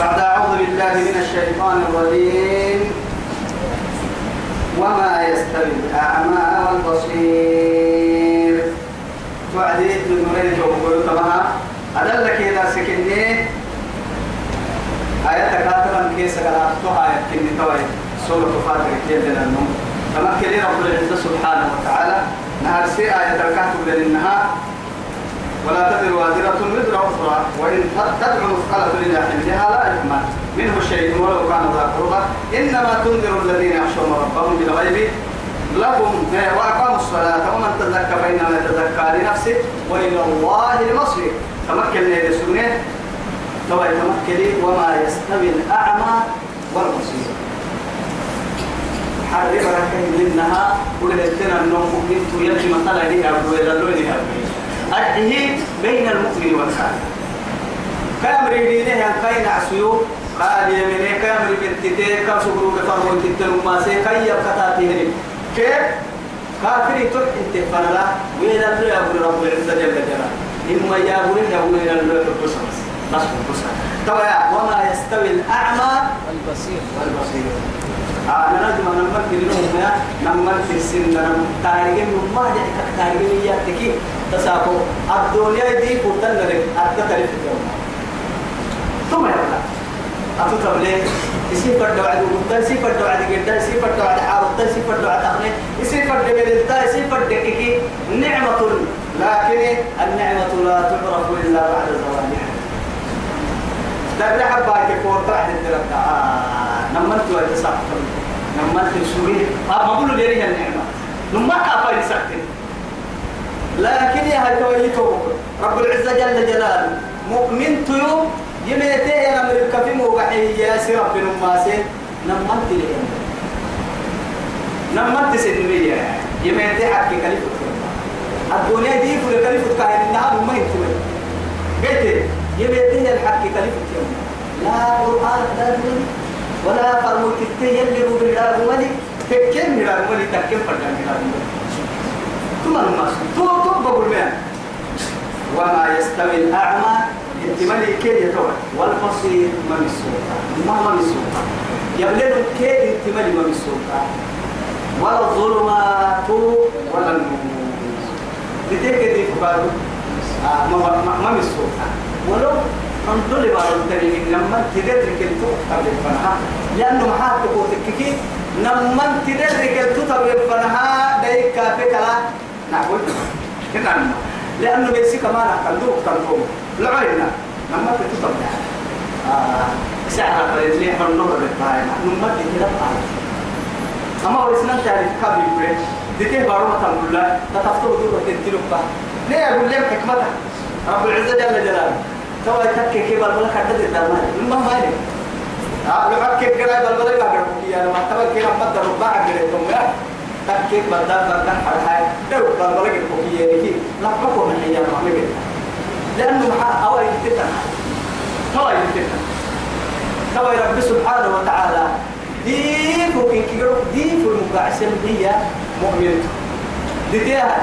بعد أعوذ بالله من الشيطان الرجيم. وما يستوي الأعمى والبصير توعدي تنورين توقعوا تمها أدلك إذا سكني؟ آية كاتبا كيس قرأتها آية كني توي. سورة فاتر جدا النوم تمكن رب العزة سبحانه وتعالى نهار سي آية الكاتب للنهار ولا تزر وازرة وزر أخرى وإن تدعو مثقلة إلى حملها لا يحمل. منه شيء ولو كان ذا قربى إنما تنذر الذين يخشون ربهم بالغيب. لهم وأقاموا الصلاة. ومن تزكى فإنما يتزكى لنفسه. وإلى الله المصير. تمكن لي سنة توا تمكن وما يستوي الأعمى والبصير حرب ركن منها. ولدتنا النوم. ممكن يلي مثلا لي أبو إلى لوني أبو أدهي بين المؤمن والكافر كامر دينه كاين عسيو قال يمني كامر بنتي كسبرو بفرمو تتلو ما سي كي يبقتاتي كيف؟ كافر تروح انت فلا وين اللي يقول رب العزة جل جلاله؟ إما يقول يقول إلى الله بس بس بس طبعا وما يستوي الأعمى؟ البصير والبصير. أنا نجم أنا ممكن لهم يا نمر السن نم تاريخ ما جاء تاريخ ياتكي تساقو الدنيا دي بطل لك. أتتري في اليوم. ثم يبقى أتوتر ليه يصير فرد وعد وقتا يصير فرد وعد جدا يصير فرد وعد حارتا يصير فرد وعد أغني يصير فرد جلتا يصير فرد كيكي نعمة لكن النعمة لا تعرف إلا بعد زوالها ده حباك فور بعد الدرجة آه نمنت نمنت سوري آه ما بقولوا لي النعمة. نما كافي سكتين لكن يا هاي تويتو رب العزة جل جلاله مؤمن تيو يميتي يا نمر الكفي موقعي يا سي رب نماسي نمنت لي. نمنت سنمية يميتي حكي كلفة الدنيا دي كل كلفة كاين النهار ما ينتوي قلت يبيتي الحكي كلفة لا قرآن لا دين ولا فرمو تتي يلي بلا ملي تكين بلا ملي تكين فردان بلا ملي ثم الناس تو تو بقول مين وما يستوي الأعمى انتمالي كي يتوى والبصير ما بالسلطة ما ما بالسلطة يبلغ كي انتمالي ما بالسلطة ولا الظلمات ولا النور بتيك دي فقالوا آه ما ما ما بالسلطة ولو انطلي بارو التريم لما تدرك التوق قبل الفنها. لأنه محاط تقوتك كي لما تدرك التوق قبل الفنها. دايك نقول كنا لأنه بيسي كمان أكلوك تنقوم لعينا لما تتوق آه ساعة فريزلي حر نور بالطاينة لما تكلا طاينة أما هو إسلام تعرف كابي بريد ديتيه بارو تنقول لا تتفتو دور وتنتلوك ليه أقول لهم حكمتها؟ رب العزة جل جلاله. توا تكي كي بالبلا كدد الدرمان ما هاي آه لو أكيد كلا بالبلا كدد يا لما كي لما تروح بعد كده تقوم يا تكي بدل بدل حال هاي تو بالبلا كدد كي يا كي لا بكو من هي نبي لأنه مع أول يتفتح توا يتفتح توا رب سبحانه وتعالى ديف وكين كيرو ديف المقاعسة هي مؤمن ديتها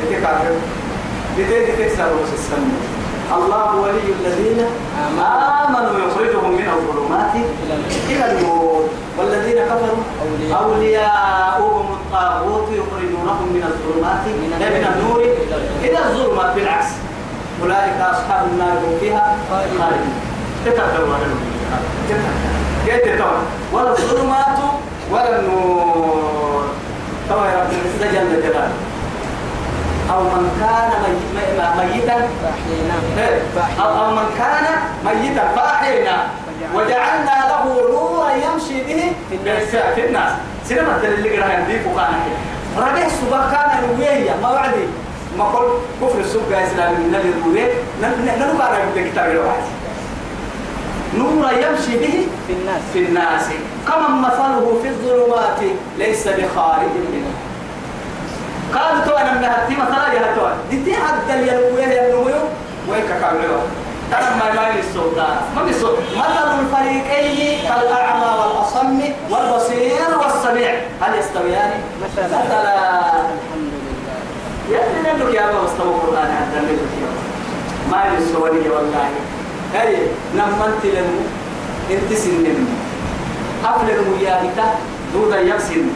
ديتها كافر ديتها ديتها سروس السماء الله ولي الذين آمنوا يخرجهم من الظلمات إلى النور. والذين كفروا أولياؤهم الطاغوت يخرجونهم من الظلمات من النور. إلى الظلمات بالعكس. أولئك أصحاب النار هم فيها خالدون. تتبعوا كيف ولا الظلمات ولا النور. طبعا يا رب العزة جل جلاله أو من كان ميتا أو من كان ميتا. فأحييناه. وجعلنا له نورا يمشي به في الناس. سينما اللي قرأ ينديك وكان ربيع سبا كان نوية ما وعدي. ما قل كفر السبا إسلام من النبي نلو قرأ يبدأ كتاب الواحد نورا يمشي به في الناس. في الناس. كما مثله في الظلمات ليس بخارج منها قال تو أنا من هتي مثلا يا تو دي حد اللي يلوي يلوي وين كاملوا ترى ما ما الصوت ما الصوت مثل الفريقين كالاعمى والأصم والبصير والسميع. هل يستويان؟ مثلا. يا ابن لك يا ابو استوى القران حتى لك ما يسوى والله. هاي نمنت لنمو انت سنن أفل المياهكة دودا يكسن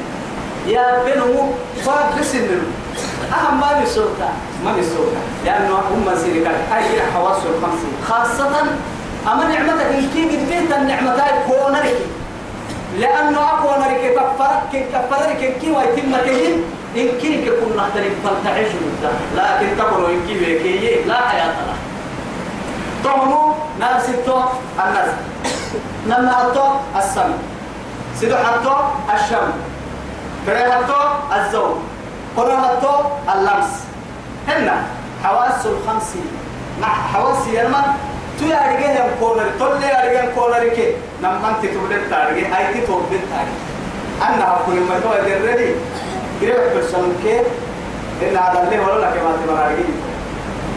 يا بنمو فاد سنن أهم ما بالسلطة ما بالسلطة لأنه هم سيرك هاي حواس الخمسة خاصة أما نعمتك الكي قد فيت النعمتين كونرك. لأنه أقوى نرك كفرك كفرك كي ويتم كهين إن كنك كنا نختلف فلتعيش لكن تقولوا إن كي لا حياة له. طعمو ناس التو الناس. لما التو السم سيدو حتو الشم فريه التو الزوج قرها التو اللمس. هنا حواس الخمس مع حواس يرمى تو يا رجال كولر تولي يا رجال كولر كي. نما أنت تولد تارجي هاي تي تولد تارجي أنا أقول ما تو أدري كده بيرسون كي إن هذا اللي ولا لك ما تبغى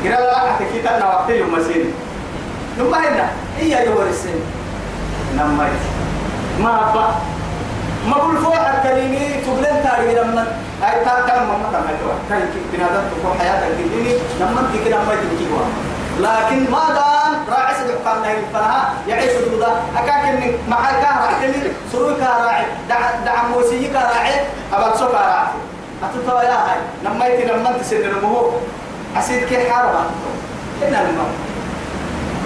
كده لا أحكي تنا وقت يوم مسيري نما هنا هي يورسين نما ما أبا ما بقول فوق الكلمة تبلن تاري لما هاي تار تار ما ما تمام تو كان بنادم تكون حياتك كده لما تيجي لما تيجي لكن ما دام راعي سبع قال له الفرها يعيش دودا أكاك إن معك راعي. سروي راعي. دع دع موسيقى راعي. أبغى سوق راعي. أتطوع يا هاي. لما يتي لما تسند المهو أسيد كي حارة هنا الماء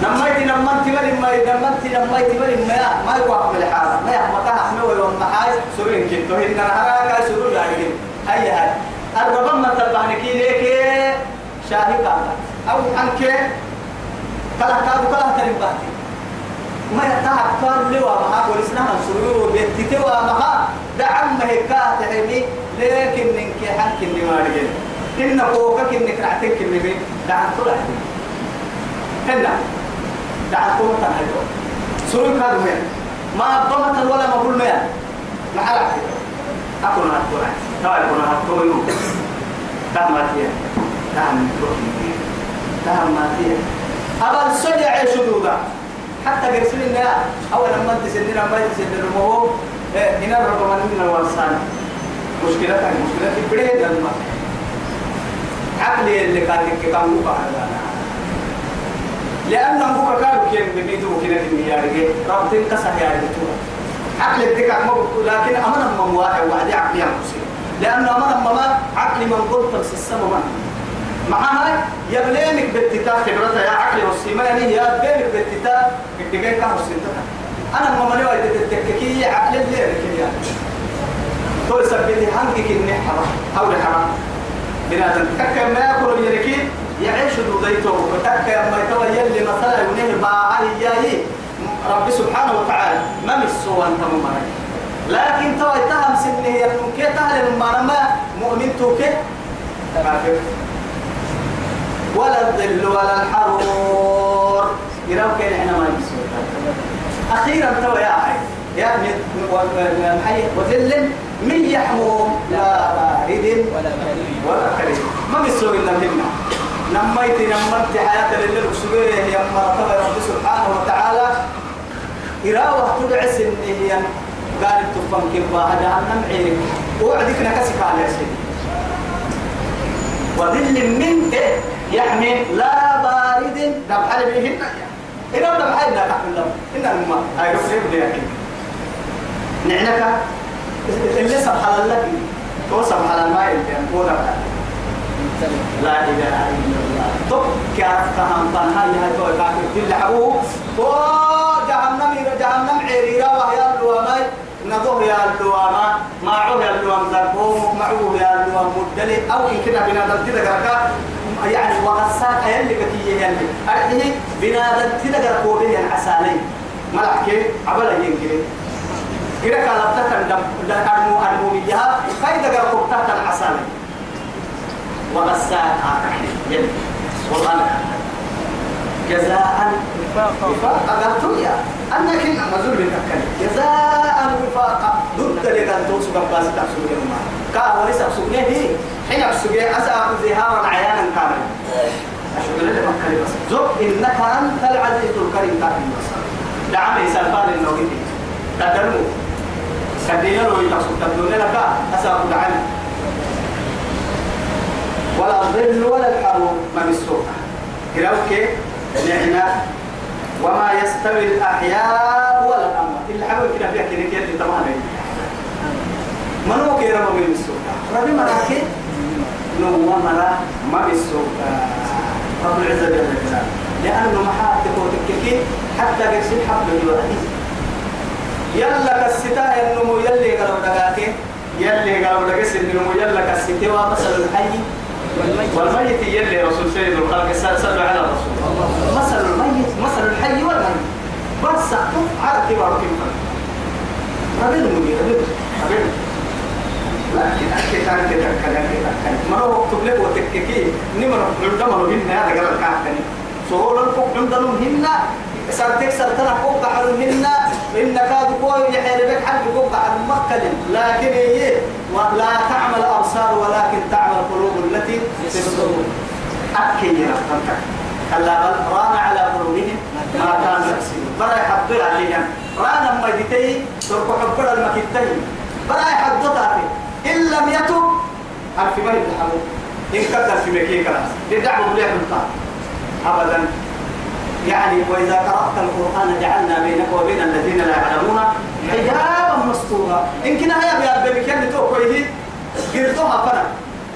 يتي لما تبر ما يتي لما يتبر ما ما يقع من الحارة ما يحمى كها حمل ولا محاي سروي كنتو هنا هراك سروي يعني هاي هاي. الربما ما تبعني ليك شاهي كامل أو أنك كلا كادو كلا تريم باتي ما يتعب كان لوا معك ولسنا سرور. بيتتي ومها دعم هيكا تهني لكن إنك حنك اللي ما رجل إن فوقك إنك رعتك اللي بي. دعم طلع هنا. دعم طلع تنهجو سرور كادو مين ما ضمت ولا مقول مين ما عرفت أكون هتقول توا يكون دعم هتيه دعم تروح دعم ما فيه أبا السجع عيش دودا حتى قرسل إنها أولا ما تسدنا ما تسدنا ما هو هنا ربما من الورسان مشكلة مشكلة بديه لما عقلي اللي كان كتاب مقارنة لأن أبوك كانوا كين بميتو كنا في الميارجة رابطين قصة يا رجل عقل الدكاك ما لكن أمنا من واحد وعدي عقلي أنفسي لأن أمنا ما عقلي من قلت بس السما معها يبلينك بالتتاء خبرتها يا عقلي والسيماني يا بينك بالتتاء الدقيقة كان والسنتها أنا ما مني وايد التككية عقل اللي ركيا تو سبتي هنك النحرة. أو الحرام بنادم تكا ما يأكل يركي يعيش دوديته وتكا ما يتوى يلي مثلا يونيه باعي ياي رب سبحانه وتعالى ما مسوا أنت ممرك لكن تو يتهم سنه يكون كي تهل ما مؤمن توكي كافر ولا الظل ولا الحرور يراو كان إحنا ما نسوي أخيرا تو يا عي يا محي وظل من يحموم؟ لا بارد ولا كريم. ولا كريم. ما بيسوي لنا منا. نميت نمت حياة الليل وسبيره يا مرتبة رب سبحانه وتعالى. إراوة تدعس إن هي قال تفهم كيف جهنم عينك وعدك نكسك على سيدي. وظل من إيه يحمي. لا بارد. دم حالي بيهن إذا دم حالي لا تحمل لهم إن الماء هاي بدي أكيد. نعنك اللي سبحان الله تو سبحان الماء اللي أنقول لا إله إلا الله. طب كيف تهم تنها يا تو كافر تل حبوه تو جهنم جهنم عريرة وهي الوامي نظر يا اللواما معه يا اللوام ذربوم معه يا اللوام مدلي. أو إن كنا بنادم تدقرك يعني وغساك يلي كتيه يلي أرحيه بنادم تدقر قوله العسالي ملحكي عبلا ينكري. إذا كان لبتك أرمو أرمو ميها فإذا قال قبتك العسالي وغساك يلي والله جزاء وفاقا قالت يا أنك إن مزول بالتكلم جزاء وفاقا ضد لك أن توصل بس تحسب يوم كا وليس أحسب هي حين أحسب أسأل زهارا عيانا كامل أشهد لك مكة بس زق إنك أنت العزيز الكريم كامل بس دعم إنسان النوغي تدرمو سدينا لو يتحسب تبدون لك أسأل دعم ولا الظل ولا الحرور ما بالسوء كلاوك نعمة. وما يستوي الأحياء ولا الأموات اللي حبوا كده فيها كده كده تمام. من هو كده ما بين السوق ربي مراكي. نو مرا ما بالسوق رب العزة جل جلاله. لأنه محاتك وتككي حتى قرسل حبل الوحيد. يلا كالستاء النمو يلي قالوا دقاكي. يلي قالوا دقاكي النمو يلا كالستاء ومثل الحي. والميت يلي رسول سيد الخلق صلوا على الرسول. مثل الميت مثل الحي والميت. بس على كبار كيف؟ ربنا مدير ربنا. لكن أكيد كان كده كان كده كان ما هو مكتوب لك وتككي. نمر عندما لو هنا. هذا قال الكعب سؤال الفوق عندهم هنا. سرتك سرتنا فوق على هنا. إن كاد قوي يحاربك حد على مكة. لكن هي لا تعمل أبصار ولكن تعمل قلوب التي في الصدور أكيد ربك كلا بل ران على قلوبهم ما كانوا يكسبون برا يحضر عليهم. ران ما يدتي تركوا حبر المكتين. برا يحضر إن لم هل في مريض الحمود إن كتر في مكي كلاس. بدعوا بلية أبدا. يعني وإذا قرأت القرآن جعلنا بينك وبين الذين لا يعلمون حجابا مستورا. كنا هيا بيا بمكان توقيه قرطوها فنا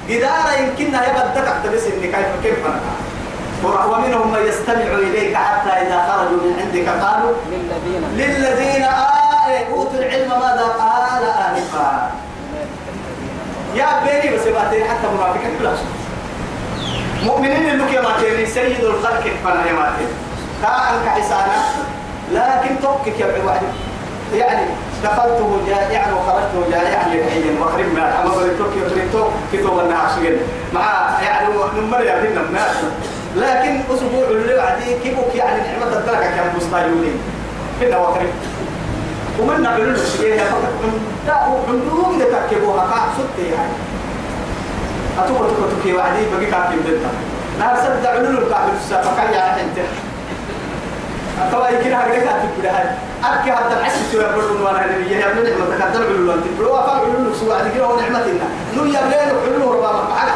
جدارا يمكننا يبدك احتبس إني كيف كيف فنا ومنهم من يستمع إليك حتى إذا خرجوا من عندك قالوا للذين للذين آه أوتوا العلم ماذا قال آنفا. يا بيني بس يبقى حتى منافقين بلا مؤمنين اللي كما تيني سيد الخلق فانا يا ماتين. كان كحسانا لكن توكك يا بعد يعني دخلته جائعا وخرجته جائعا للحين وخرب ما اما بريتوك يبريتوك كتب النهار مع يعني نمر يا بينا الناس لكن أسبوع اللي بعدي كيفك يعني نعمه الدرجه كان مستايولين هنا وخرب ومن نعمل له شيء فقط. لا عندهم ده تركبوها. قاع ستة يعني. أتوقع تقول تكي وعدي بقي بدلتا لا سد علول الكعب السابقة يا أنت. أتوا يمكن هذا كذا تقول هاي أبكي هذا الحس سوى بقول وأنا هذا يجي ابن نعمة تقدر علول أنت. بروا فا علول سوى عدي كده نعمتنا نو يا بلاد علول ربما معنا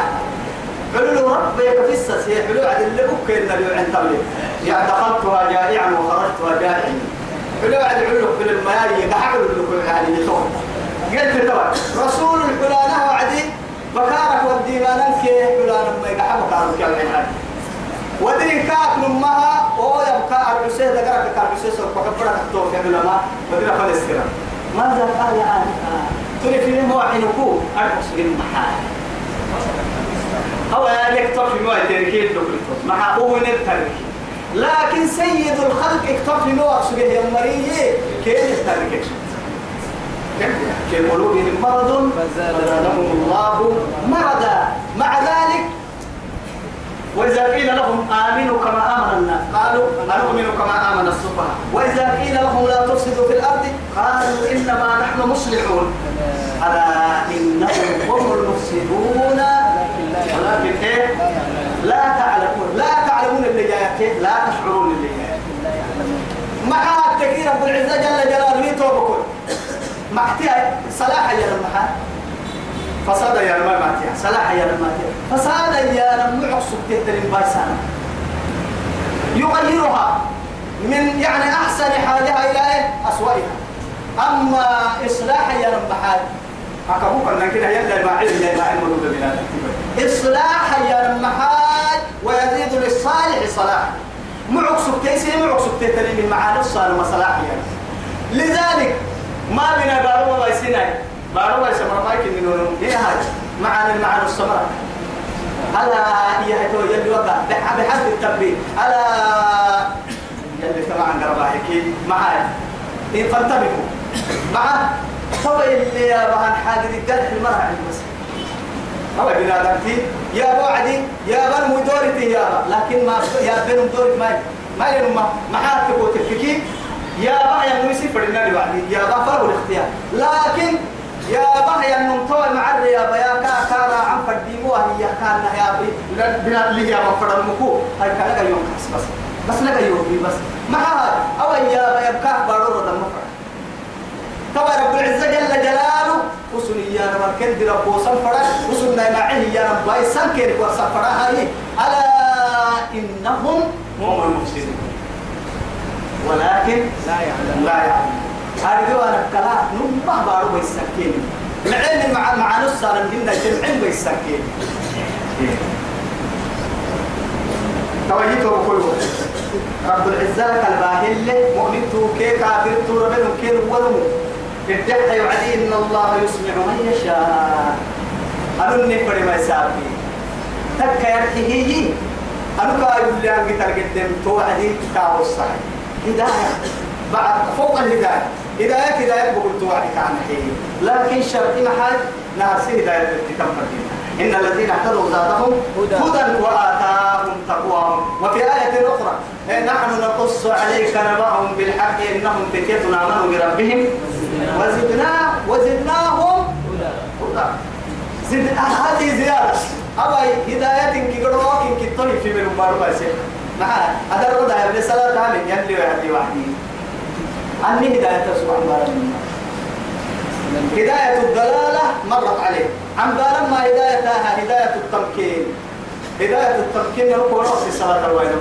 علول رب يكفيس هي علول عدي اللي بكينا اللي عند تبلي يا دخلتها جائعا وخرجتها جائعا. علول عدي علول في المياه يقعد اللي يعني يتوه قلت تبع رسول الحلانة وعدي بكارك ودي ما ننكي حلانة ما يقع بكارك يا ودري كاك نمها أو يبقى العسيه دقرك كالعسيه سوف كبرك التوفي علماء بدنا فلسطين. ماذا قال آنفا تري في موعينكو أرقص بالمحال أو يعني اكتفي ما يتركي الدكتور مع هو من الترك لكن سيد الخلق اكتفي ما أقصد يا مريي كيف الترك في قلوبهم مرض فزادهم الله مرضا. مع ذلك وإذا قيل لهم آمنوا كما آمن الناس قالوا أنؤمن كما آمن السفهاء وإذا قيل لهم لا تفسدوا في الأرض قالوا إنما نحن مصلحون. ألا إنهم هم المفسدون. ولكن إيه؟ لا تعلمون لا تعلمون اللي جايك لا تشعرون اللي جايك مع التكير رب العزة جل جلاله توبكم معتيا صلاح يا المحا فساد يا لما معتيا صلاح يا لما فساد يا لما عقصب تهترين بايسانا يغيرها من يعني أحسن حالها إلى إيه؟ أسوأها. أما إصلاح يا لما حال أكبوك أن كده يلا ما علم يلا علم ولود بلاد إصلاح يا لما حال ويزيد للصالح صلاح. معقصب تيسي معقصب تهترين من معاني الصالح وصلاح يعني. لذلك ما بنا بارو ما يسينا بارو ما يسمى ما يمكن منه. هي هاي؟ معنا المعنى السمراء. ألا هي هتو يلي وقع. بحد التبريد ألا يلي كما عن قربائك معاي. إن فانتبهوا. معه هو اللي يا بهان حاجة الجرح المرأة بس. هو بنا دمتي يا بعدي يا بن مدورتي يا لكن ما يا بن مدورت ما ما ينما محاتك وتفكيك يا با يا نوسي فرنا لي بعدي. يا با فرق الاختيار. لكن يا با يا نمتوى مع يا با يا كا كارا عم فديمو هي كان يا بي. بنا اللي يا با فرق مكو هاي كان يوم بس بس بس لك يوم بس. مع أو يا با يبكى بارو دم فرق. طبعا رب العزة جل جلاله وسني يا رب كن دي رب وسن فرق وسننا معه يا رب باي سن كير وسن فرق هاي. ألا إنهم هم المفسدون. ولكن لا يعلم لا يعلم هذه أنا كلا نمه بارو بيسكين العلم مع مع نص أنا مهنا جمعين بيسكين توجيته بكل رب العزة كالباهل مؤمن تو كي كافر تو ربنا كي ولو الدحى يعدي إن الله يسمع من يشاء. أنني فري ما يسابي. تك يرحيه أنا قايل لي أن قتل قدام توعدي كتاب الصحيح. هداية. بعد فوق الهداية هداية هداية بقول توعدك عن حين. لكن شرط محل ناسي هداية تتم إن الذين اهتدوا زادهم هدى. وآتاهم تقواهم. وفي آية أخرى إيه، نحن نقص عليك نبأهم بالحق إنهم فتية آمنوا بربهم. وزدنا وزدناهم هدى. زد هذه زيادة. أبي هداية كي قدروك كي في من المبارو بس نعم هذا الرد يا صلاة عامل يلي ويهدي وحدي عني هداية سبحان الله هداية الضلالة مرت عليه. عن ما هدايتها؟ هداية التمكين. هداية التمكين هو رأس الصلاة الوالدة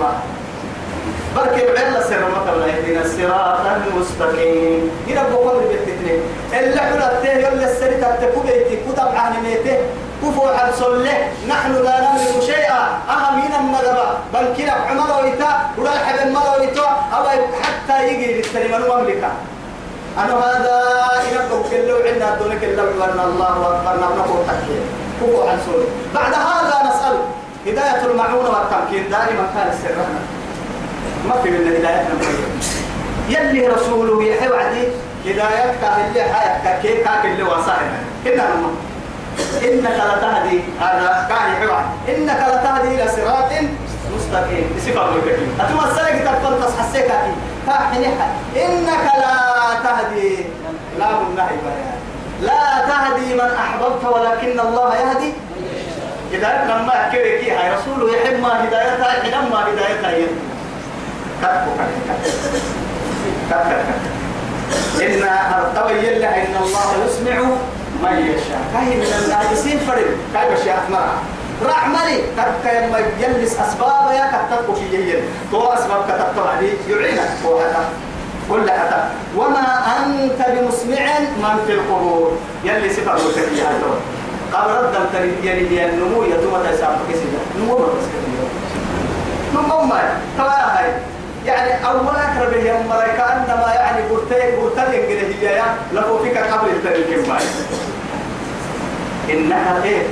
بركي بعلا سر مثلا اهدنا الصراط المستقيم. إلى بقول بيتتني اللي حنا التيه يلا السريت التكوبيتي كتب عن ميته كفو عن صلة نحن لا نملك شيئا. أهمين المغبا بل كلا عمر ويتا ولا حد المر ويتا. أو حتى يجي للسلم المملكة أنا هذا ينبغ كله عندنا دون كله وأن الله أكبر. نبنه تكيه كفو عن صلة بعد هذا نسأل هداية المعونة والتمكين. دائما كان سرنا ما في من هدايتنا يلي رسوله يحيى وعدي هدايتك اللي حياتك كي كاك اللي وصائنا كنا نما إنك لتهدي هذا كان وعدي إنك لتهدي إلى صراط مستقيم. صفة الكريم أتما السلك تقبل فاحني إنك لا تهدي. لا من نهي لا تهدي من أحببت ولكن الله يهدي. هداية لما كيري هاي رسوله يحب ما هدايتها حين ما هدايتها يهدي. إن تبين له إن الله يسمع من يشاء كاي من الناجسين فرد كاي بشيء أثمرها رعملي تبقى يما يلبس أسباب يا كتبوا في يين تو أسباب كتبت عليه يعينك. هو هذا. كل هذا. وما أنت بمسمع من في القبور. يلي سفر وتكيها قبل ردم تريد يلي النمو يتوم تسامح كسيدا نمو بس كثير نمو ما تبقى هاي. يعني أولا أقرب هي ملاك أنما يعني برتين برتين كده هي يا لو فيك قبل التاريخ ما إنها إيه؟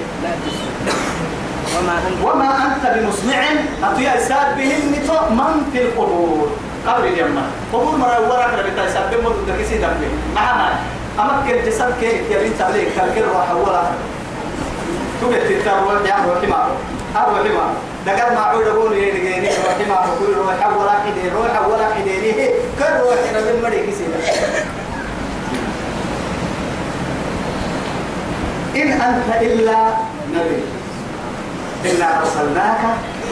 وما أنت؟ وما أنت بمسمع أطيع ساد بهم من في القبور. قبل اليمن قبور مرة ورا أقرب تاي ساد بهم مدة كيسي دم معها أما كل جسد كيف يا بنت عليك؟ كل كل راح ولا تقول تتروى يا روحي ما روحي ما دقر ما عود أقول يجيني روحي ما أقول روح ولا كده روح ولا كده كل روح من مريك سيدا إن أنت إلا نبي. إنا أرسلناك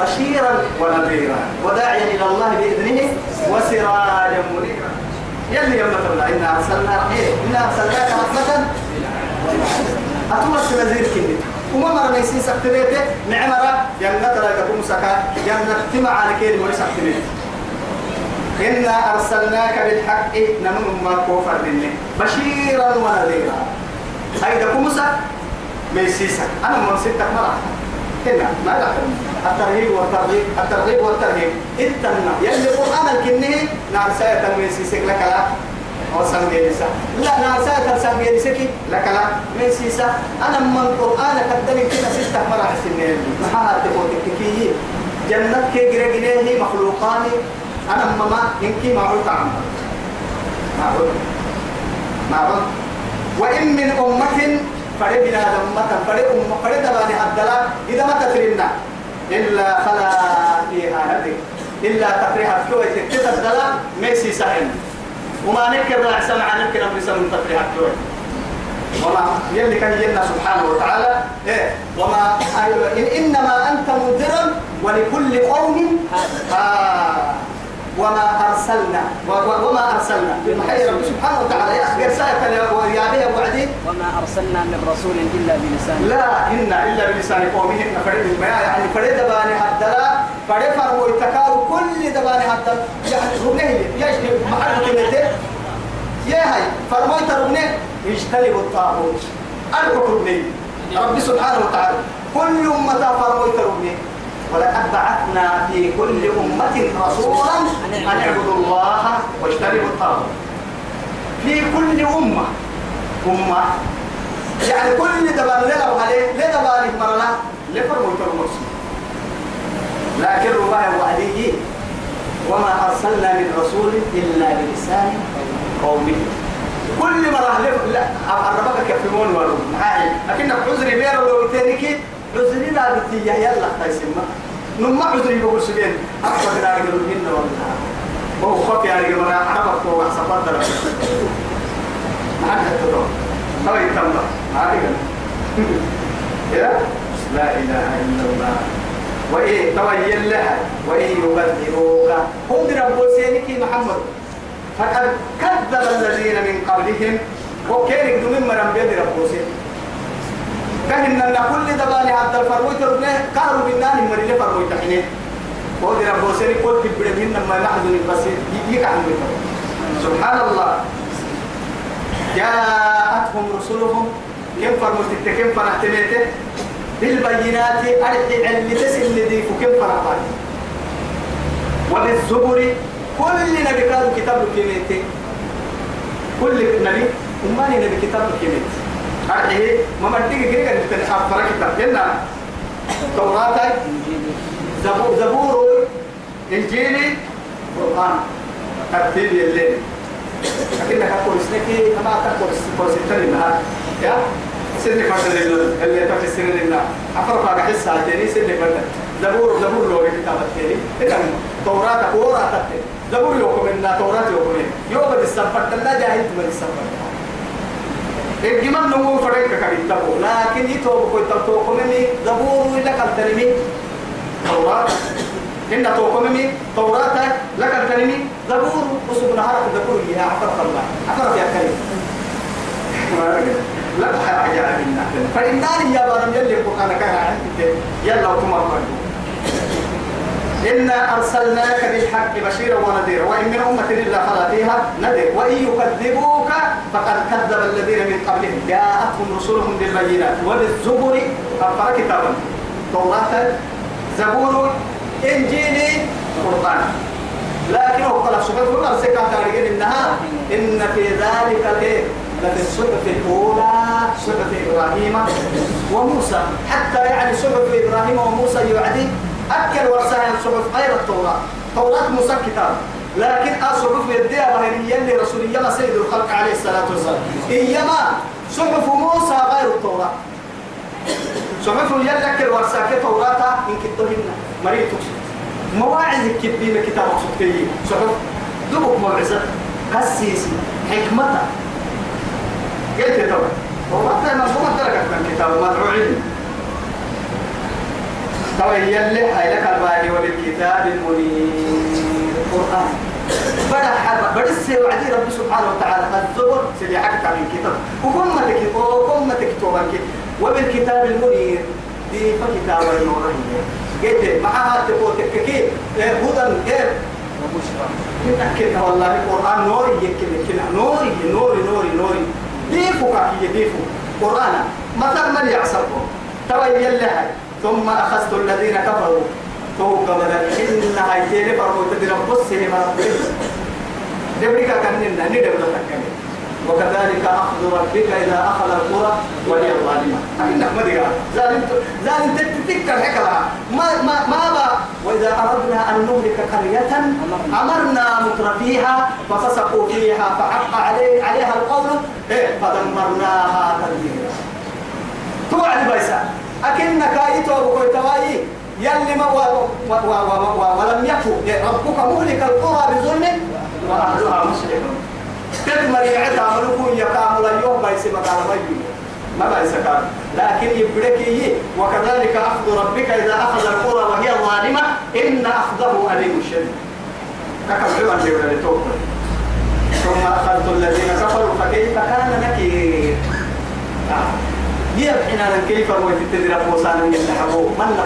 بشيرا ونذيرا وداعيا إلى الله بإذنه وسراجا منيرا. يلي يوم مثلا إنا أرسلنا إيه إنا أرسلناك رحمة. أتوسل كني وما مرة ميسين سكتبيته معمرة جنة لا تكون سكا جنة تمع على كيد وليس سكتبيته إنا أرسلناك بالحق نمن ما كوفر مني. بشيرا ونذيرا. هيدا كمسا ميسيسا. أنا من ستة مرة هنا ما لا. الترهيب والترغيب الترغيب والترهيب. إتنا يلي قرآن الكنه نعم ساية ميسيسك لك لا. وسام جيسا لا نعم ساية سام جيسك لك لا. ميسيسا أنا من القرآن قدني كنا ستة مرة سنين محاها تقول تكيي جنة كي جرى جريه مخلوقاني. أنا ماما إنكي معروف عمر معروف معروف وإن من أمة فرد بنا أمة فرد أمة فرد بني الدلا إذا ما تترنا إلا خلا فيها هذه. إلا تفريها كوي تكتب الدلا ميسي سهل وما نكر لا سمع نكر أمر سمع تفريها كوي وما يلي كان يلنا سبحانه وتعالى إيه وما إن إنما أنت منذر ولكل قوم آه وما أرسلنا وما أرسلنا. رب سبحانه وتعالى. يا أخي رسالة يا أبي أبو عدي. وما أرسلنا من رسول إلا بلسان لا إن إلا بلسان قومه إن فريد ما يعني فريد باني الدلاء فرفر ويتكار كل دبان حتى يعني ربنه يشتي محل كلمته يا هاي فرميت ربنه يجتنب الطاغوت. الحكم رب سبحانه وتعالى كل أمة فرميت ربنه ولقد بعثنا في كل أمة رسولا أن اعبدوا الله واجتنبوا الطاغوت. في كل أمة أمة يعني كل دبان عليه لدبان مرنا لفرموا المرسل لكن رباه وعديه وما أرسلنا من رسول إلا بلسان قومه. كل مرة لا أقربك كفمون ورم معي لكن عذري بير لو تانيك عذري لا بتيجي يلا تسمع نما عذري بقول سجين. أكبر لا يقدر منا والله. هو خف يعني كمان عرفت هو سفر درا ما حد تدور هو يتمنى ما يا؟ لا إله إلا الله. وإيه توين لها وإيه يبدلوك هم ربو سينك محمد. فقد كذب الذين من قبلهم. وكان يقدم من مرم بيد ربو سين كهن أن كل دباني عبد الفروي تربنا كهرو بالنان مري لفروي تحنين ودي ربو سين كل كبر من ما نحن بس يقع سبحان الله. جاءتهم رسلهم. كم فرمت كم فرحتميته بالبينات أرحي اللي تسل ديك كم فرحت وبالزبر كل نبي كان كتاب كيميتي كل نبي أماني نبي كتاب كيميت أرحي ما بدي كده كده تنحف فرق كتاب جنة توراة زبور إنجيلي قرآن ترتيب الليل لكنك أقول سنكي أما تقول سنكي لها يا سنة فرد اللي تفسر السنة لله؟ أفرق على حسها تاني سنة فرد. زبور زبور لو كتاب التاني. إذا توراة توراة زبور يوكم إن توراة يوكم يوم السفر لا جاهل من السفر الجمال نمو فرق كبير تبو لكن يتوب كوي تبتوكم إني زبور إلا كالتنمي توراة إن توكمني توراة لك الكلمة زبور وسبنا هرق زبور يا عفرت الله. عفرت يا كريم. لا حاجة منا فإنني يا بارم يلي القرآن كان عندك. يلا وتمر إنا أرسلناك بالحق بشيرا ونذيرا. وإن من أمة إلا خلا فيها نذير. وإن يكذبوك فقد كذب الذين من قبلهم. جاءتهم رسلهم بالبينات وبالزبر أفر كتابا. توراة زبور إنجيلي قرآن. لكن هو قال سبحانه وتعالى إنها إن في ذلك الإيه لفي الصحف الأولى صحف إبراهيم وموسى. حتى يعني صحف إبراهيم وموسى يعدي أكل ورسائل صحف غير التوراة. توراة موسى كتاب. لكن أصحف يديها بهنية لرسولية سيد الخلق عليه الصلاة والسلام. إيما صحف موسى غير التوراة. صحف يلك الورساكة توراة إن كتبهن. مريض مواعظ كبيرة كتاب صحفي صحف دبك موعظة. قسيسي حكمتها. قلت تو وقت ما هو درجة من كتاب مدعو علم تو يلي هاي لك الباري وبالكتاب المنير. القرآن. بدأ حرب. السي وعدي رب سبحانه وتعالى الزبر سيدي حكت من كتاب. وكم تكتب وكم تكتب وبالكتاب المنير. دي فكتاب النور قلت معها تقول تككي هدى غير وبشرى. كده والله. القرآن نوري يكلم كده نوري نوري نوري نوري. ديفو كاكي ديفو. قرآن مثل من يعصبه تبين لها ثم أخذت الذين كفروا. توقع بدل إن هايتين فرموا تدرى بصه مربيه دبرك كننا ندبر تكني وكذلك أخذ ربك إذا أخذ القرى وهي ظالمة أنك ما دقا تتذكر هكذا ما ما ما با وإذا أردنا أن نهلك قرية أمرنا متر فيها ففسقوا فيها فحق عليه عليها القول إيه فدمرناها تدميرا. توعد بيسا. أكنك أيتو بكوي تواي يلي ما و و و و ولم يكن. ربك مهلك القرى بظلم وأهلها مصلحون تدمر يعد عملكم يقام اليوم بايس مقال ميو ما بايس كان لكن يبرك وكذلك أخذ ربك إذا أخذ القرى وهي ظالمة إن أخذه أليم شديد ككم عوان جيونا لتوقف ثم أخذت الذين كفروا فكيف كان نكير يبحنا كيف هو تدرك موسى من يلحقوا من لا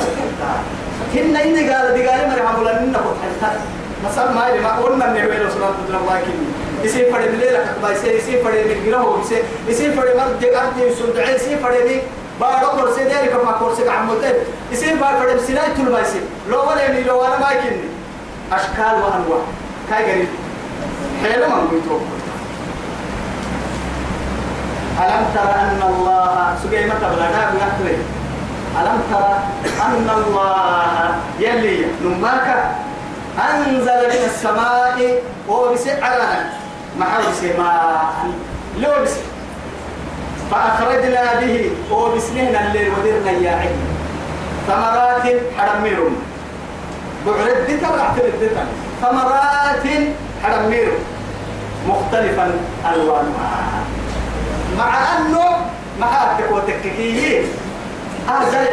هن إني قال دي قال عمولا إنك وتحلتها مثلا ما يلي ما قلنا إنه هو رسول الله كني يصير فرد الليلة كتبا يصير يصير فرد جنوه يصير يصير فرد مرد جارت يسود عين يصير فرد بارو كورسي ديري كما كورسي عمودين يصير بار فرد سلاي تول ما يصير لو ولا يعني لو أنا ما يكني أشكال وأنواع كاي قريب حلو ما نقول ألم تر أن الله سجى متى بلغنا بيحكي ألم ترى أن الله يلي نماك أنزل من السماء وبسعرنا محل سماء لو بس فأخرجنا به وبسنهنا الليل ودرنا يا عين. ثمرات حرميرهم بعرد دي تبع تردتا ثمرات حرميرهم مختلفا ألوانها. مع أنه محاتك وتككيه هذا زرع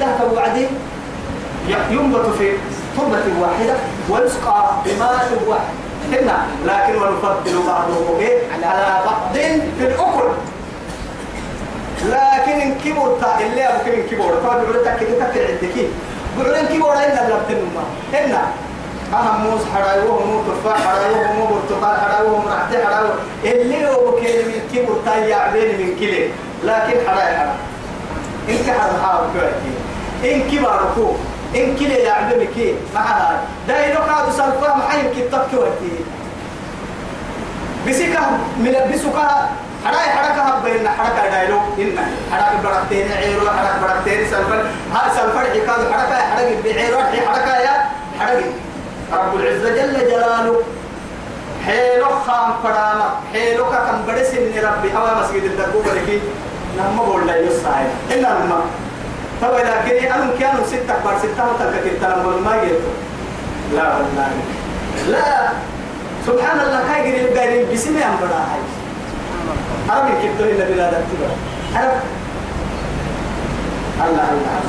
بعد وبعدين ينبت في تربة واحدة ويسقى بماء واحد. هنا لكن ونفضل بعضه إيه؟ على بعض. في الأكل. لكن إن كبر تا اللي أبو كم كبر تا بعد تك تك عندك. بعد إن كبر إلا لبتن ما هنا أهم موز حراي وهم مو تفاح حراي وهم مو برتقال حراي وهم رحت حراي اللي بكلم من كبر تا يعبين من كله لكن حراي حراي إنك حراي حراي إن كبر كو إن كله يعبين كي معها ده يلو كادو سلفا محيم كي تبكي بسيكا من بسوكا حراي حركة بين حركة دايلو إن حركة بركتين عيرو حركة بركتين سلفا ها سلفا حكاد حركة حركة بعيرو حركة يا حركة رب العزة جل جلاله. حيلو خام فراما حيلو كم بدس من ربي هوا مسجد الدكوبة لكي. نما بقول لا يسعى إلا نما طبعا لكن أنا كانوا ستة بار ستة وتلك كتاب ما جيتوا لا والله. لا. سبحان الله كاي قريب قريب بسمي أم بڑا هاي. عربي كتو إلا بلا دكتور عرب الله الله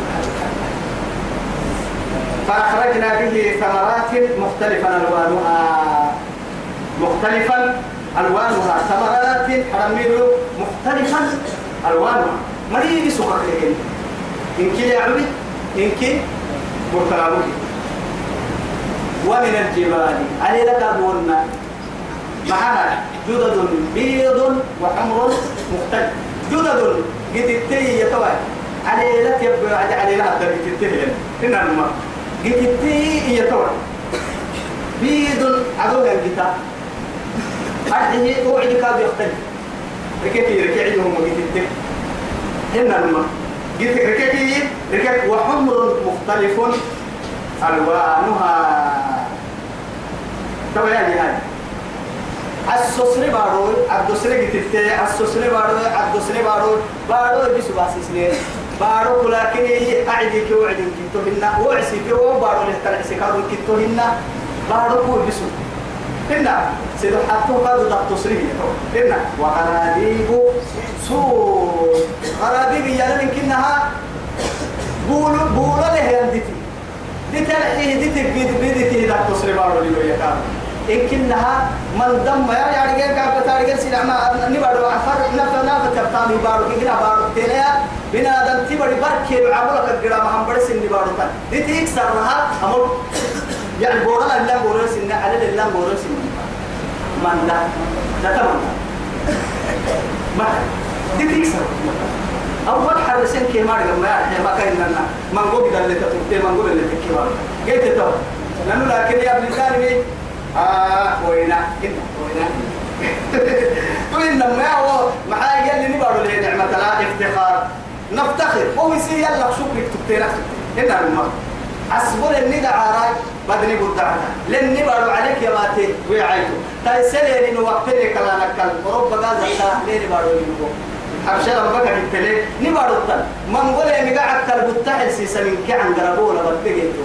فأخرجنا به ثمرات مختلفا ألوانها. مختلفا ألوانها. ثمرات حرميل مختلفا ألوانها. مريد سكك لكن؟ إن كي يعبد إن كي مرتلابك ومن الجبال علي لك أبونا. معها جدد بيض وحمر مختلف. جدد قد التي يتوى علي لك يبقى علي لها قد التي هنا الماء قد التي يتوى بيض عدوها الجتا أرحيه وعد كاد يختلف. ركيتي ركيعهم وقد التي هنا الماء قد ركيتي ركيت وحمر مختلف ألوانها يعني هاي السوسري بارو الدوسري جتته السوسري بارو الدوسري بارو بارو بس باسسني بارو ولكن هي أعدي كي وعدي كتو هنا وعسي كي وبارو اللي ترى سكارو كتو هنا بارو كو بسو هنا سيدو حتى دكتو سري هنا وغراديب سو غراديب يالا من كنها بولو بولو له يندتي دي تلحيه دي تبيد بيدتي دكتو سري بارو اللي يكارو إن كنها من دم يا يعني جاي كاب تارجع سيدا ما نبارو عفر نفا نفا تبتامي بارو كنا بارو تلا بنا دم تبري بركي عملك الجرام هم برس نبارو تان دي تيكسر لها أمر. يعني بورا لا بورا سنة على لا بورا سنة من دا دا تمام. ما دي تيكسر أول حرسين كي ما رجع ما يعني ما كان لنا. ما نقول كده اللي تطلع ما نقول اللي تكي ما جيت تو لأنه لكن يا ابن سالمي آه وينا. كنا وينا. وين لما هو؟ معايا قال لي نبارو له نعمة لا افتخار. نفتخر. هو يصير يلا شكرك تكتيرك هنا المرء عصبر الندى عراي بدني بدعنا لن نبارو عليك يا ماتي. ويعيتو تايسلي لنو وقتلي كلا نكال ورب غازا لين نبارو لنو حبشة ربك التلي نبارو التل من قول يا مقعد كالبتاح سيسا من كي عن قربولا بتجيتو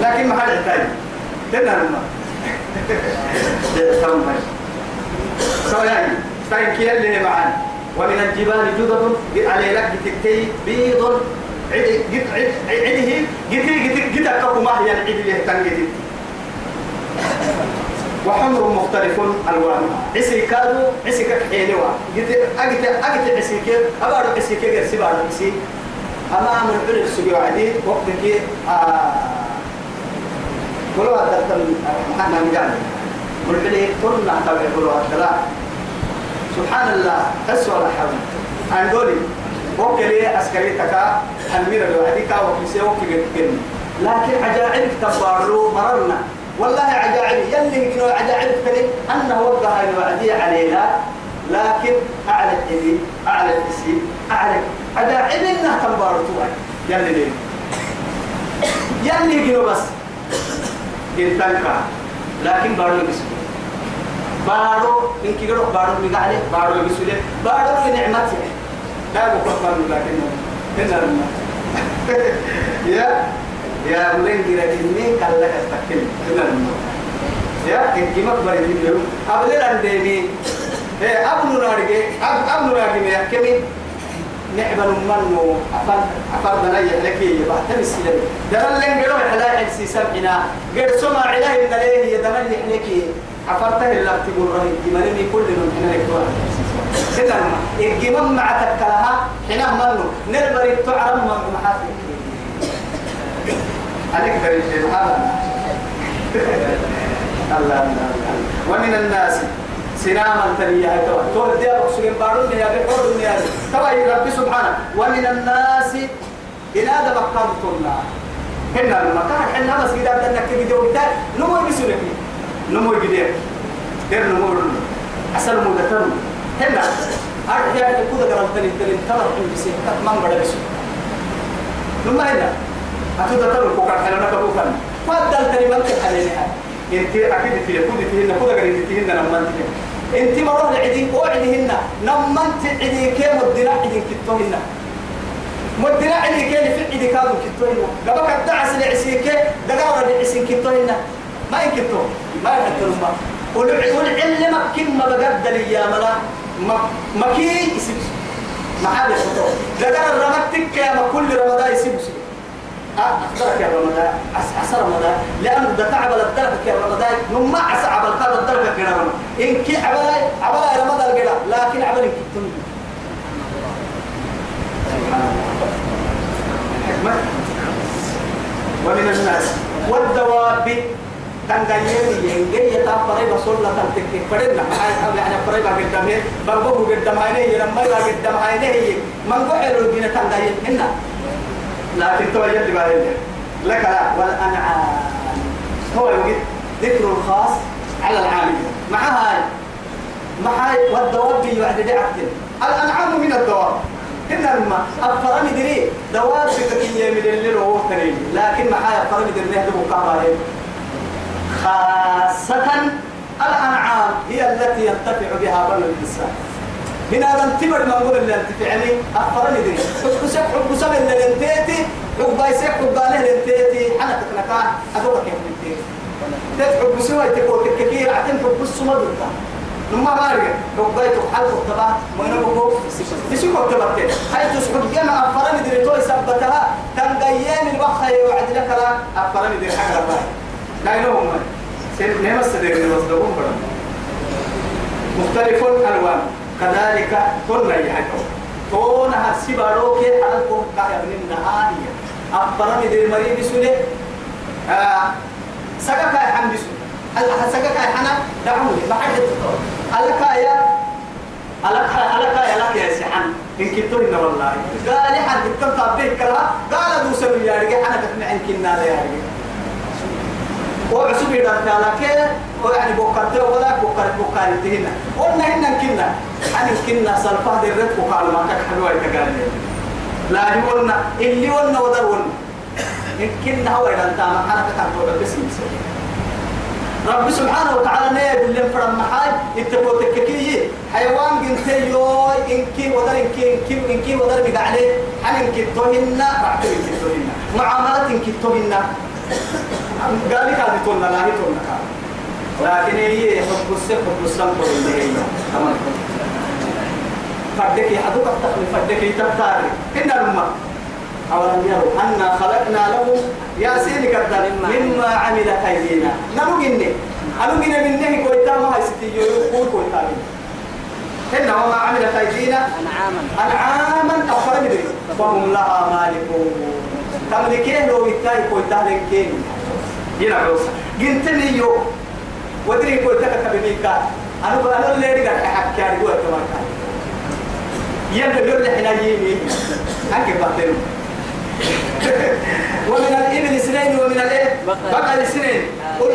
لكن ما حد تاني تنا المرء سو يعني فانكي اللي معانا. ومن الجبال جدد على لك تكتي بيض عد عد عده جتي جتي جتي كفو ما هي اللي تنجدي وحمر مختلف الوانها عسي كادو عسي كحيلوا جتي اجت اجت عسي كيف أبارو عسي كيف سبارو عسي. أمام العلم سجوا عديد وقت كي آه كلوا هذا محمد مجال والعلم كلنا تبع كلوا هذا سبحان الله تسوى حول عن دولي وكلي عسكري تكا أمير الوعديكا وكيسي وكي لكن عجائب تبارو مررنا. والله عجائب. يلي يقولوا عجائب كلي أنه وقع الوعدية علينا. لكن أعلى الإذي أعلى الإسي أعلى عجائب إنها تبارو توعي يلي ليه؟ يلي يقولوا بس. إنتنكا لكن بارو يقسموا بارو إن كيرو بارو مقالي بارو يقسموا بارو نعمتي لا بكفر لكن هنا لما يا يا ملين جرا إني كلا استكل هنا لما يا إن كم أكبر من يوم أبدا عندني إيه أبو نارجع أب أبو نارجع يا كمي. نعمل منو أفر أفر بنا يحلك يبقى تمسي دمن لين جرا حلا حسي سبعنا غير سمع إله إن له يدمن يحلك أفرته اللي تقول رهي دمنني كل من هنا لك كده الجمام مع تكلها حنا منو؟ نربري تعرم من محافل عليك هذا؟ الله ومن الناس سناما تريا توا. تول دي ابو سجن بارون يا بحور يا توا رب سبحانه. ومن الناس إلى هذا مقام كنا هنا المكان حنا بس كده بدنا كده وقت نمو بسولك نمو بدير غير نمو اصل مو دتن هنا أرجع كذا قرأت تاني تاني ترى في بسيط كمان بڑا بسيط ثم هنا أتودا ترى كوكا حنا نكبو فن فضل تاني ما تحلينها أنت أكيد في كذا فيهن كذا قريت فيهن لما أنت أنت مرة لعدين وعدهن لما أنت عدي كم الدراع عدين كتوهن مدنا عدي كم في عدي كانوا كتوهن قبل كدعس العسيك دقارة العسين كتوهن ما ينكتو ما يحترم ما والعلم كم بقدر يا ملا ما ما كي يسيب ما حد يسوي لكن الرمتك يا ما كل رمضان يسيب سيب أقدرك يا رمضان. عسى رمضان. لأن ده تعب الدرجة يا رمضان. نما عسى عبل هذا الدرجة كده رمضان. إن كي عبل عبل رمضان كده لكن عبل إن كنتم الحكمة ومن الناس. والدواب تنقيني ينجي يتابري بصولة تنتكي فرنا يعني فري ما قدامه بقبو قدام عينيه لما لا قدام عينيه من قعلوا الدين تنقين هنا لكن توجد لبالي لك لا والأنعام هو يوجد ذكر الخاص على العام مع هاي مع هاي والدواب يعد دعتين الأنعام من الدواب. هنا لما أفرمي دري دواب بكتية من الليل وهو لكن مع هاي أفرمي دري نهدو كامل خاصة الأنعام هي التي ينتفع بها بنو الإنسان. من هذا انتبر ما نقول اللي انتفع لي أخبرني دي حب سب حب سب اللي انتيتي حب بايسك حب باله اللي انتيتي أنا تكنكا أدوك كيف انتيتي تحب سوى تكو تككير عتم حب السما دلتا نما مارجع حب بايتو حلق تبع ما نبغو بسيكو تبعتي هاي تسحب جمع أخبرني دي توي سبتها تنقيين البخة يوعد لك أخبرني دي حاجة باي سن نعم السدير المصدقون برا مختلف الألوان كذلك كل يحكوا تون هسي باروك حلقهم كابن النهارية أخبرني دير مريم سنة آه سكك يا حمد سنة سكك يا حنا دعوني حد تطور ألك يا ألك ألك يا لك يا سحن إن كنتوا إن والله قال لي حد تطلع به كلا قال رجال أنا كتمع إن كنا يا رجال وعسوب يدار كالاك ويعني بوكرت ولا بوكرت بوكرت هنا قلنا هنا كنا. أنا كنا سلفا درت وقال ما كان حلوة يتقال لا قلنا اللي قلنا ودر قلنا إن كنا هو إذا أنت ما أنا كتبت بس رب سبحانه وتعالى نيد اللي فرم محاي اتبو تككي حيوان جنتي يو إنكي ودر إنكي إنكي إنكي ودر بقى عليه. حن إنكي توهنا؟ بعد إنكي توهنا. معاملات إنكي توهنا. قال لك هذه تقولنا لا هي تقولنا لكن هي حب السيف حب السلام اللي هي تمام. فدك يحدوك التقل فدك يتبتاري إن الأمة أولم يروا أنا خلقنا له يا سيدي كذا مما عملت أيدينا أنا جنة منه كويتا ما هي ستي يقول كويتا إن وما عملت أيدينا أنعاما. أنعاما أو فرمدري وهم لها مالكون. تملكين لو يتاي كوي تهلكين ينا عوسى قلتني يو. ودري كوي تكا بميكا أنا أنا اللي رجع على جوا كمان كان يلا بيقول لي حنا يمي أنك بعدين ومن الإبل اثنين ومن الإيه؟ بقى. اثنين قل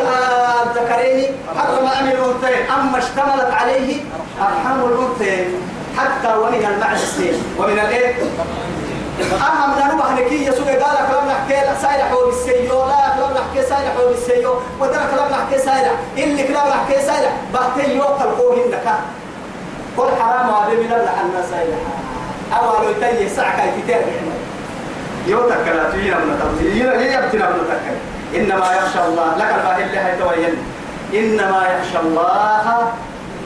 الذكرين حرم أم الأنثيين. أما اشتملت عليه أرحام الأنثيين. حتى ومن اثنين ومن الإيه؟ أهم نروح نكي يسوع قال كلام نحكي لا سايلح هو بالسيو لا كلام نحكي سايلح هو بالسيو ودنا كلام نحكي سايلح اللي كلام نحكي سايلح بحتي يوقع القوه إنك قل حرام هذا من الله الناس سايلح أول يتي ساعة كي تتابع. يوتك لا تجينا من تبزي هي يبتنا من تكل إنما يخشى الله. لك الباهي اللي هيتوين إنما يخشى الله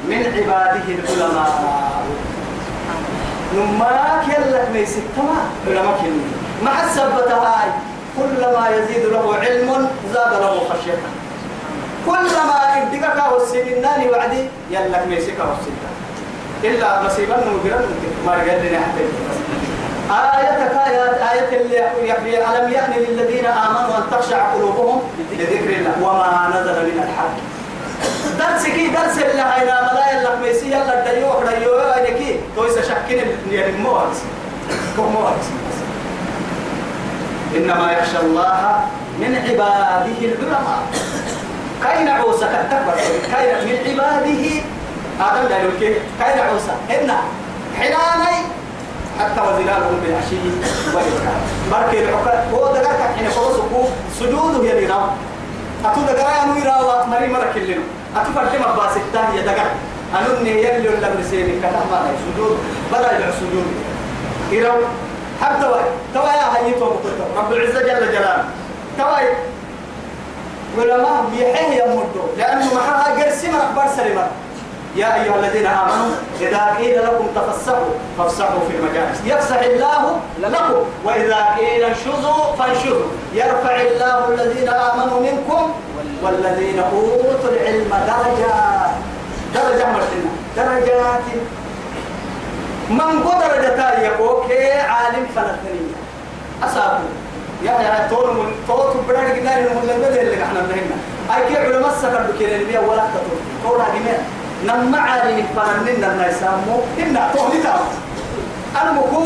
من عباده العلماء. نماك يلك ميسك تما علماء كلمة ما حسبت هاي. كلما يزيد له علم زاد له خشية. كلما ابدك والسنين وعدي يلك ميسك والسنين إلا مصيبا نمجرا ما رجال لنا حتى آيات آية اللي يحيي ألم يأن للذين آمنوا أن تخشع قلوبهم لذكر الله وما نزل من الحق؟ درس كي درس اللي هينا ملايا لك ميسي يلا ديوح ديوح هينكي تويس شكين يعني موارس. موارس؟ إنما يخشى الله من عباده العلماء. كاين عوسى كتكبر كاين من عباده. هذا لا يمكن كاين عوسى. إن حلاني حتى وزلالهم بالعشي والإبكار بركي العقاد هو دقاك حين فرصه سجوده يلي نام. أتو دقاء أنو يراوى مري مرك اللي أتو فرد مباس التانية دقاء أنو يلي ولا مرسيني كتح ما هي سجود. بدا يدعو سجود. يراو. حتى توي توي يا هيتو رب العزة جل جلاله. توي ولما بيحيه يمدو لأنه معها قرسي مرق برسل مرق يا أيها الذين آمنوا إذا قيل لكم تفسحوا فافسحوا في المجالس. يفسح الله لكم وإذا قيل انشزوا فانشزوا. يرفع الله الذين آمنوا منكم والذين أوتوا العلم درجات. درجة مرتنا درجات. من قدر درجتان يقول عالم فلسطينية أصابه يا تون من توت بدر جنان المولد اللي إحنا بنهنا أي كي علماء سكر بكيرين بيا ولا تطور تورا جنان نما عالم فرنن الناس سامو إن توهي تام أنا مكو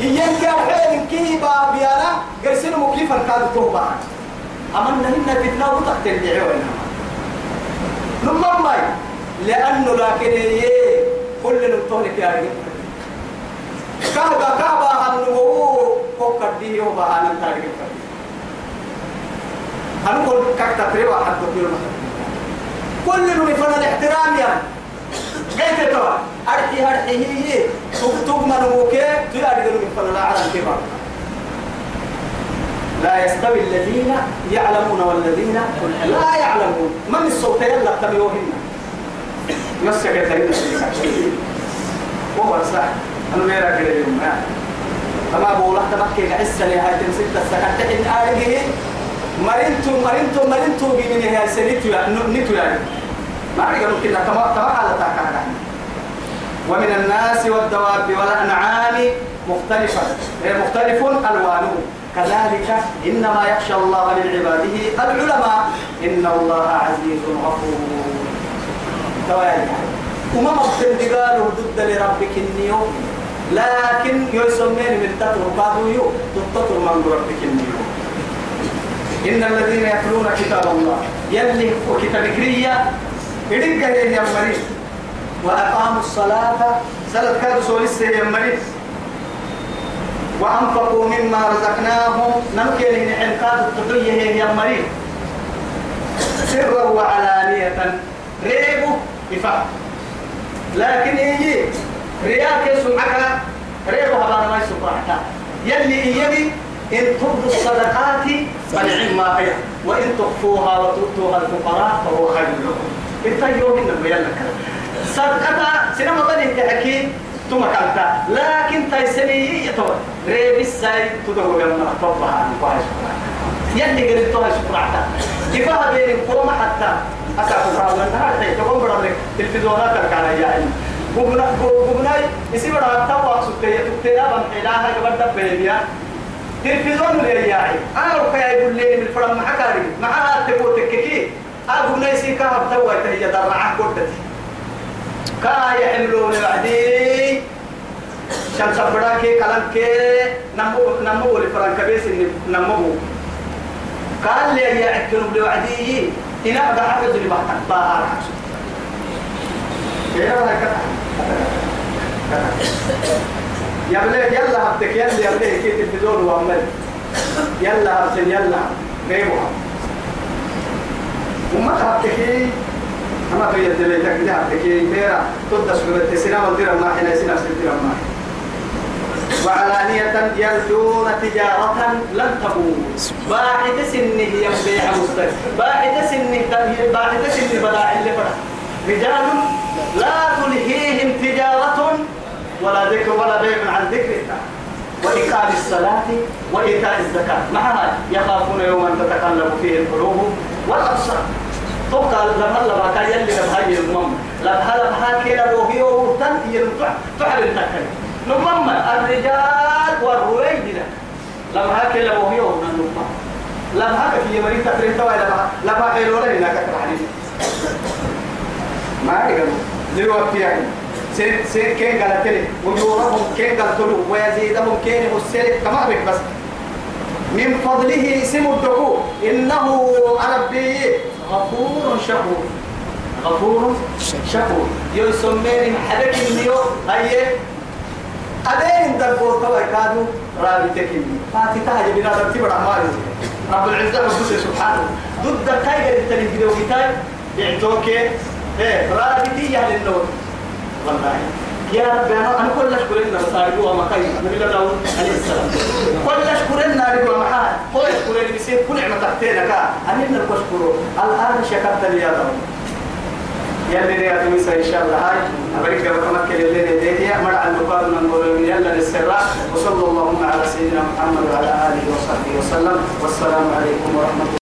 إيان كا وحين كي بابيانا قرسين مكيف الكاد توبا أما نهنا فتنا وتحت الدعوة نما ماي لأنه لكن إيه كل نطولك يا رجل. كهبا كهبا هنمو كوكر دي يوبا أنا تاريخ هنقول كاكتا تريوا حد كل كل من فن الاحترام يا. قلت توا أرحي أرحي هي تكتب من موكي تياري من فن العالم كبار لا يستوي الذين يعلمون والذين لا يعلمون. من الصوت يلا تبيوهن نسك يترين وهو صح أنا ميرا كده يوم أما بقول لك تبكي. عسى هاي تمسك السكت تحن آرجه مرنتو مرنتو مرنتو بمن هي سنتو نتو يعني ما أرجع ممكن تما تما على تاكا ومن الناس والدواب والأنعام مختلفة مختلف ألوانه كذلك إنما يخشى الله من عباده العلماء إن الله عزيز غفور توالي وما مبتل قالوا ضد لربك النيو لكن يسمين من تطر قالوا يو تطر من ربك النيو إن الذين يتلون كتاب الله يلي وكتاب كرية إدقى يا مريض وأقاموا الصلاة. سلت كادوا سوليس يا مريض وأنفقوا مما رزقناهم. نمكن إن التقية يا مريض سرا وعلانية. ريبوا بفهم لكن إيه رياك سمعك. ريبوا هذا ما يسمعك يلي يلي إن تبدوا الصدقات فنعم ما هي وإن تخفوها وتؤتوها الفقراء فهو خير لكم. انت يوم إنه يلا صدقة سينما بني تحكي ثم كالتا لكن تيسني يتوى ريب الساي تدعو يوم طبها نقاش يلي قريت توها شكرا. كيفها بين القوم حتى فقراء من نهار تقوم برمك تلفزيونات الكارية قبنا قبنا يسيب راه توا سكتي تكتي أبا حلاها قبل دبيا تلفزيون اللي ياعي أنا وكا يقول لي من الفرن مع كاري معها تبو تككي أبو نيسي كهب توا تهي درعة كردتي كا يحملون وعدي شان سبڑا کے کلم کے نمو نمو الفرن كبيس نمو. قال لي يا أكلوا بوعدي إن أبدا حفظ لي بحثا باهر حسن كيف يا بلاد يلا هبتك يلا يا بلاد كيف التلفزيون وعمل يلا هبتن يلا. غيبها وما هبتك؟ أما في الدليل كده هبتك؟ ميرا تدس بمتسنا ودير ما حين سنا سنتر ما وعلانية يرجون تجارة لن تبور. باعد سنه يبيع مستقبل باعد سنه باعد سنه بداع اللي فرح. رجال لا تلهيهم تجارة ولا ذكر ولا بيع عن ذكر الله وإقام الصلاة وإيتاء الزكاة معها يخافون يوما تتقلب فيه القلوب والأبصار توقع لما لما كان يلي هي المم لما لما كان روحي وتن ينطح تحل التكلم نمم الرجال والرويدنا لما هكذا لما هي ونمم لما هكذا في يمري تكريم توا لما لما حلو لنا هناك تحديد ما يقولوا دلوقتي يعني سين سين كين قالت لي وجوههم كين قالت له ويزيدهم كين والسير بك بس. من فضله اسم الدكو إنه ربي. غفور شكور. غفور شكور. يسمين حدك النيو هي أدين دبور توا كانوا رابطك فاتتها جبنا ترتيب الأعمال رب العزة رب سبحانه. ضد كاي قال تلي كده وكتاي يعتوك إيه رابطية للنور يا رب أنا كل أشكرنا صاروا وما كاي نبي الله عليه السلام. كل أشكرنا رجوا محال كل أشكرنا بيصير كل نعمة تحتنا كا أنا من الأشكر الآن شكرت لي يا رب يلي ريا تمسا إن شاء الله. هاي أبريك بكمك اللي نديتي مرع المقابل من قول يلا للسراء وصلى اللهم على سيدنا محمد وعلى آله وصحبه وسلم. والسلام عليكم ورحمة الله.